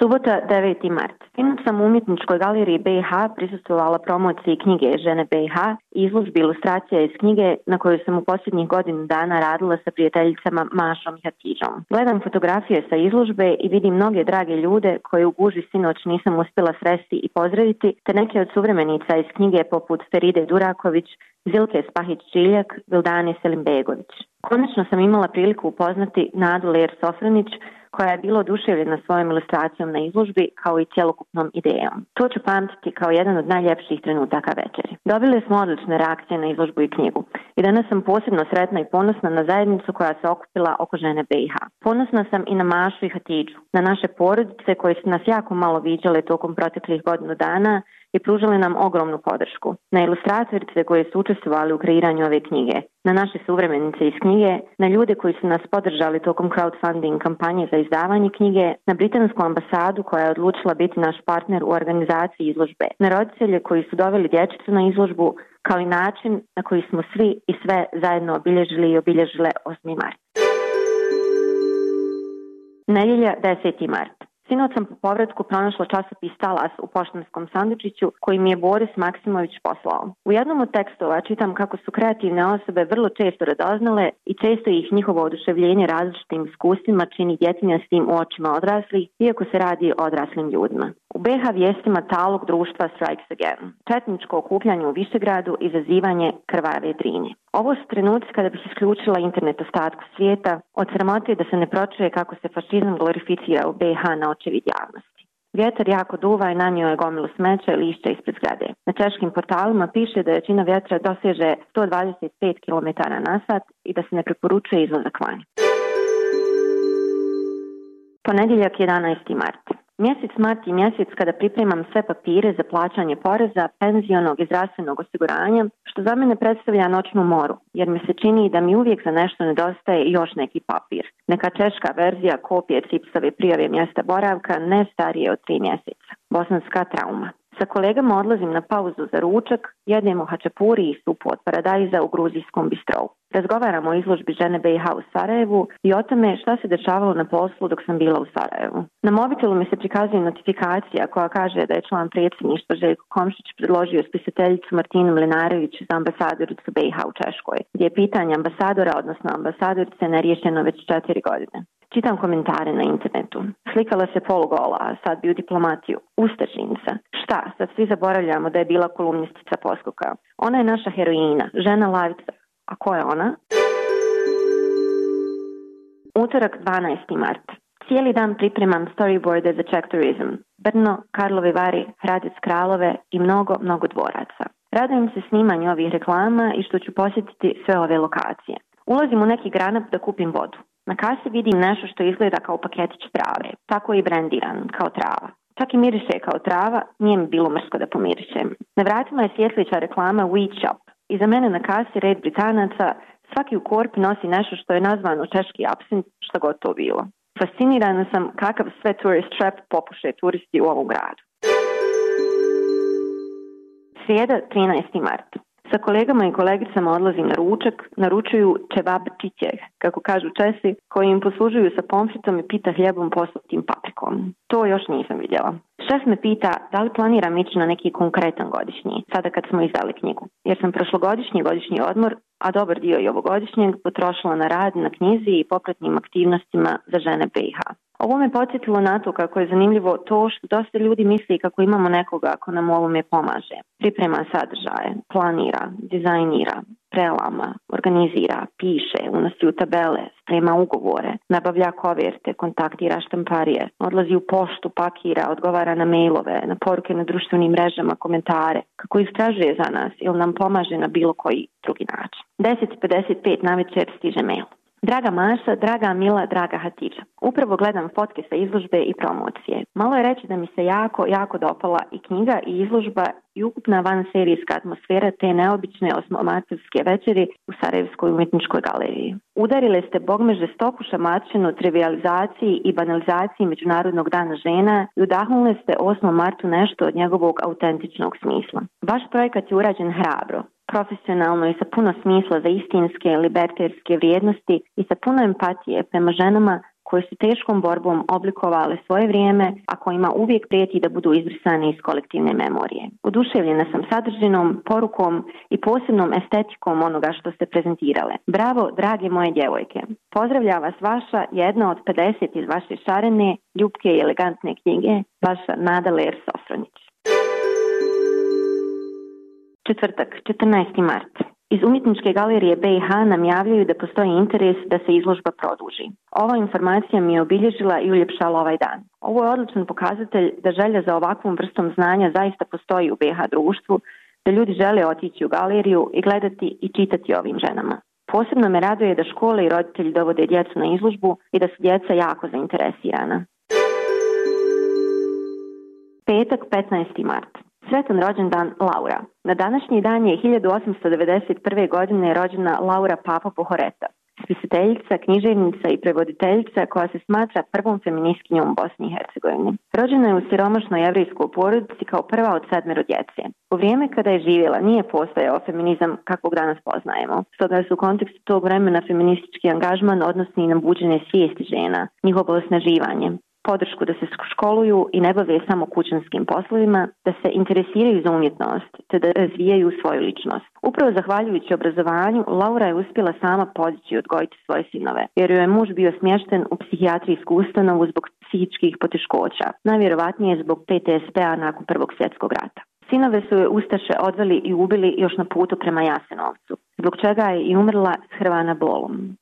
Subota 9. mart. Sinoć sam u umjetničkoj galeriji BiH prisustvovala promociji knjige Žene BiH izložbi ilustracija iz knjige na kojoj sam u posljednjih godinu dana radila sa prijateljicama Mašom i Hatidžom. Gledam fotografije sa izložbe i vidim mnoge drage ljude koje u guži sinoć nisam uspjela sresti i pozdraviti, te neke od suvremenica iz knjige poput Feride Duraković, Zilke Spahić-Čiljak, Vildani Selimbegović. Konačno sam imala priliku upoznati Nadu Ler Sofranić, koja je bila oduševljena svojom ilustracijom na izložbi kao i cjelokupnom idejom. To ću pamtiti kao jedan od najljepših trenutaka večeri. Dobili smo odlične reakcije na izložbu i knjigu i danas sam posebno sretna i ponosna na zajednicu koja se okupila oko žene BiH. Ponosna sam i na Mašu i Hatidžu, na naše porodice koje su nas jako malo viđale tokom proteklih godinu dana i pružili nam ogromnu podršku. Na ilustratorice koje su učestvovali u kreiranju ove knjige, na naše suvremenice iz knjige, na ljude koji su nas podržali tokom crowdfunding kampanje za izdavanje knjige, na britansku ambasadu koja je odlučila biti naš partner u organizaciji izložbe, na roditelje koji su doveli dječicu na izložbu, kao i način na koji smo svi i sve zajedno obilježili i obilježile 8. mart. Nedjelja 10. mart. Sinoć sam po povratku pronašla časopis Talas u poštanskom sandučiću koji mi je Boris Maksimović poslao. U jednom od tekstova čitam kako su kreativne osobe vrlo često radoznale i često ih njihovo oduševljenje različitim iskustvima čini tim u očima odraslih, iako se radi o odraslim ljudima. U BH vijestima talog društva Strikes Again. Četničko okupljanje u Višegradu, izazivanje krvave drine. Ovo su trenuci kada bih isključila internet ostatku svijeta, od sramote da se ne pročuje kako se fašizam glorificira u BH na očevid javnosti. Vjetar jako duva i nanio je gomilu smeća i lišća ispred zgrade. Na češkim portalima piše da jačina vjetra doseže 125 km na sat i da se ne preporučuje izlazak van. Ponedjeljak 11. mart. Mjesec mart je mjesec kada pripremam sve papire za plaćanje poreza, penzionog i zdravstvenog osiguranja, što za mene predstavlja noćnu moru, jer mi se čini da mi uvijek za nešto nedostaje još neki papir. Neka češka verzija kopije cipsove prijave mjesta boravka ne starije od tri mjeseca. Bosanska trauma. Sa kolegama odlazim na pauzu za ručak, jedemo hačapuri i supu od paradajza u gruzijskom bistrovu. Razgovaramo o izložbi žene BiH u Sarajevu i o tome šta se dešavalo na poslu dok sam bila u Sarajevu. Na mobitelu mi se prikazuje notifikacija koja kaže da je član predsjedništva Željko Komšić predložio spisateljicu Martinu Mlinarević za ambasadoricu BiH u Češkoj, gdje je pitanje ambasadora, odnosno ambasadorice, neriješeno već četiri godine. Čitam komentare na internetu. Slikala se polugola, a sad bi u diplomatiju. Ustašinca. Šta? Sad svi zaboravljamo da je bila kolumnistica poskoka. Ona je naša heroina, žena lavica. A ko je ona? Utorak 12. mart. Cijeli dan pripremam storyboarde za Czech Tourism. Brno, Karlovi Vari, Hradec Kralove i mnogo, mnogo dvoraca. Radujem se snimanju ovih reklama i što ću posjetiti sve ove lokacije. Ulazim u neki granat da kupim vodu. Na kasi vidim nešto što izgleda kao paketić trave, tako i brendiran, kao trava. Čak i miriše kao trava, nije mi bilo mrsko da pomirišem. Na vratima je svjetlića reklama We Shop. Iza mene na kasi red Britanaca, svaki u korpi nosi nešto što je nazvano češki absint, što god to bilo. Fascinirana sam kakav sve tourist trap popuše turisti u ovom gradu. Srijeda, 13. mart. Sa kolegama i kolegicama odlazim na ručak, naručuju čevabčiće, kako kažu Česi, koji im poslužuju sa pomfritom i pita hljebom poslatim paprikom. To još nisam vidjela. Šef me pita da li planiram ići na neki konkretan godišnji, sada kad smo izdali knjigu. Jer sam prošlogodišnji godišnji odmor, a dobar dio i ovogodišnjeg, potrošila na rad na knjizi i popratnim aktivnostima za žene BiH. Ovo me podsjetilo na to kako je zanimljivo to što dosta ljudi misli kako imamo nekoga ako nam ovome pomaže. Priprema sadržaje, planira, dizajnira, prelama, organizira, piše, unosi u tabele, sprema ugovore, nabavlja koverte, kontaktira štamparije, odlazi u poštu, pakira, odgovara na mailove, na poruke na društvenim mrežama, komentare, kako istražuje za nas ili nam pomaže na bilo koji drugi način. 10.55 na večer stiže mail. Draga Maša, draga Mila, draga Hatidža. Upravo gledam fotke sa izložbe i promocije. Malo je reći da mi se jako, jako dopala i knjiga i izložba i ukupna van serijska atmosfera te neobične osmomatorske večeri u Sarajevskoj umjetničkoj galeriji. Udarile ste bogme žestoku šamačenu trivializaciji i banalizaciji Međunarodnog dana žena i udahnule ste 8. martu nešto od njegovog autentičnog smisla. Vaš projekat je urađen hrabro, profesionalno i sa puno smisla za istinske liberterske vrijednosti i sa puno empatije prema ženama koje su teškom borbom oblikovale svoje vrijeme, a kojima uvijek prijeti da budu izbrisane iz kolektivne memorije. Oduševljena sam sadržinom, porukom i posebnom estetikom onoga što ste prezentirale. Bravo, drage moje djevojke! Pozdravlja vas vaša jedna od 50 iz vaše šarene, ljubke i elegantne knjige, vaša Nada Ler Sofronić. Četvrtak, 14. mart. Iz umjetničke galerije BiH nam javljaju da postoji interes da se izložba produži. Ova informacija mi je obilježila i uljepšala ovaj dan. Ovo je odličan pokazatelj da želja za ovakvom vrstom znanja zaista postoji u BiH društvu, da ljudi žele otići u galeriju i gledati i čitati ovim ženama. Posebno me raduje da škole i roditelji dovode djecu na izložbu i da su djeca jako zainteresirana. Petak 15. mart. Sretan rođendan Laura. Na današnji dan je 1891. godine rođena Laura Papa Pohoreta, spisateljica, književnica i prevoditeljica koja se smatra prvom feministkinjom u Bosni i Hercegovini. Rođena je u siromašnoj jevrijskoj porodici kao prva od sedmero djece. U vrijeme kada je živjela nije postojao feminizam kakvog danas poznajemo. Stoga se u kontekstu tog vremena feministički angažman odnosi i buđenje svijesti žena, njihovo osnaživanje podršku da se školuju i ne bave samo kućanskim poslovima, da se interesiraju za umjetnost te da razvijaju svoju ličnost. Upravo zahvaljujući obrazovanju, Laura je uspjela sama podići i odgojiti svoje sinove, jer joj je muž bio smješten u psihijatrijsku ustanovu zbog psihičkih poteškoća, najvjerovatnije zbog PTSD-a nakon Prvog svjetskog rata. Sinove su je Ustaše odveli i ubili još na putu prema Jasenovcu, zbog čega je i umrla s hrvana bolom.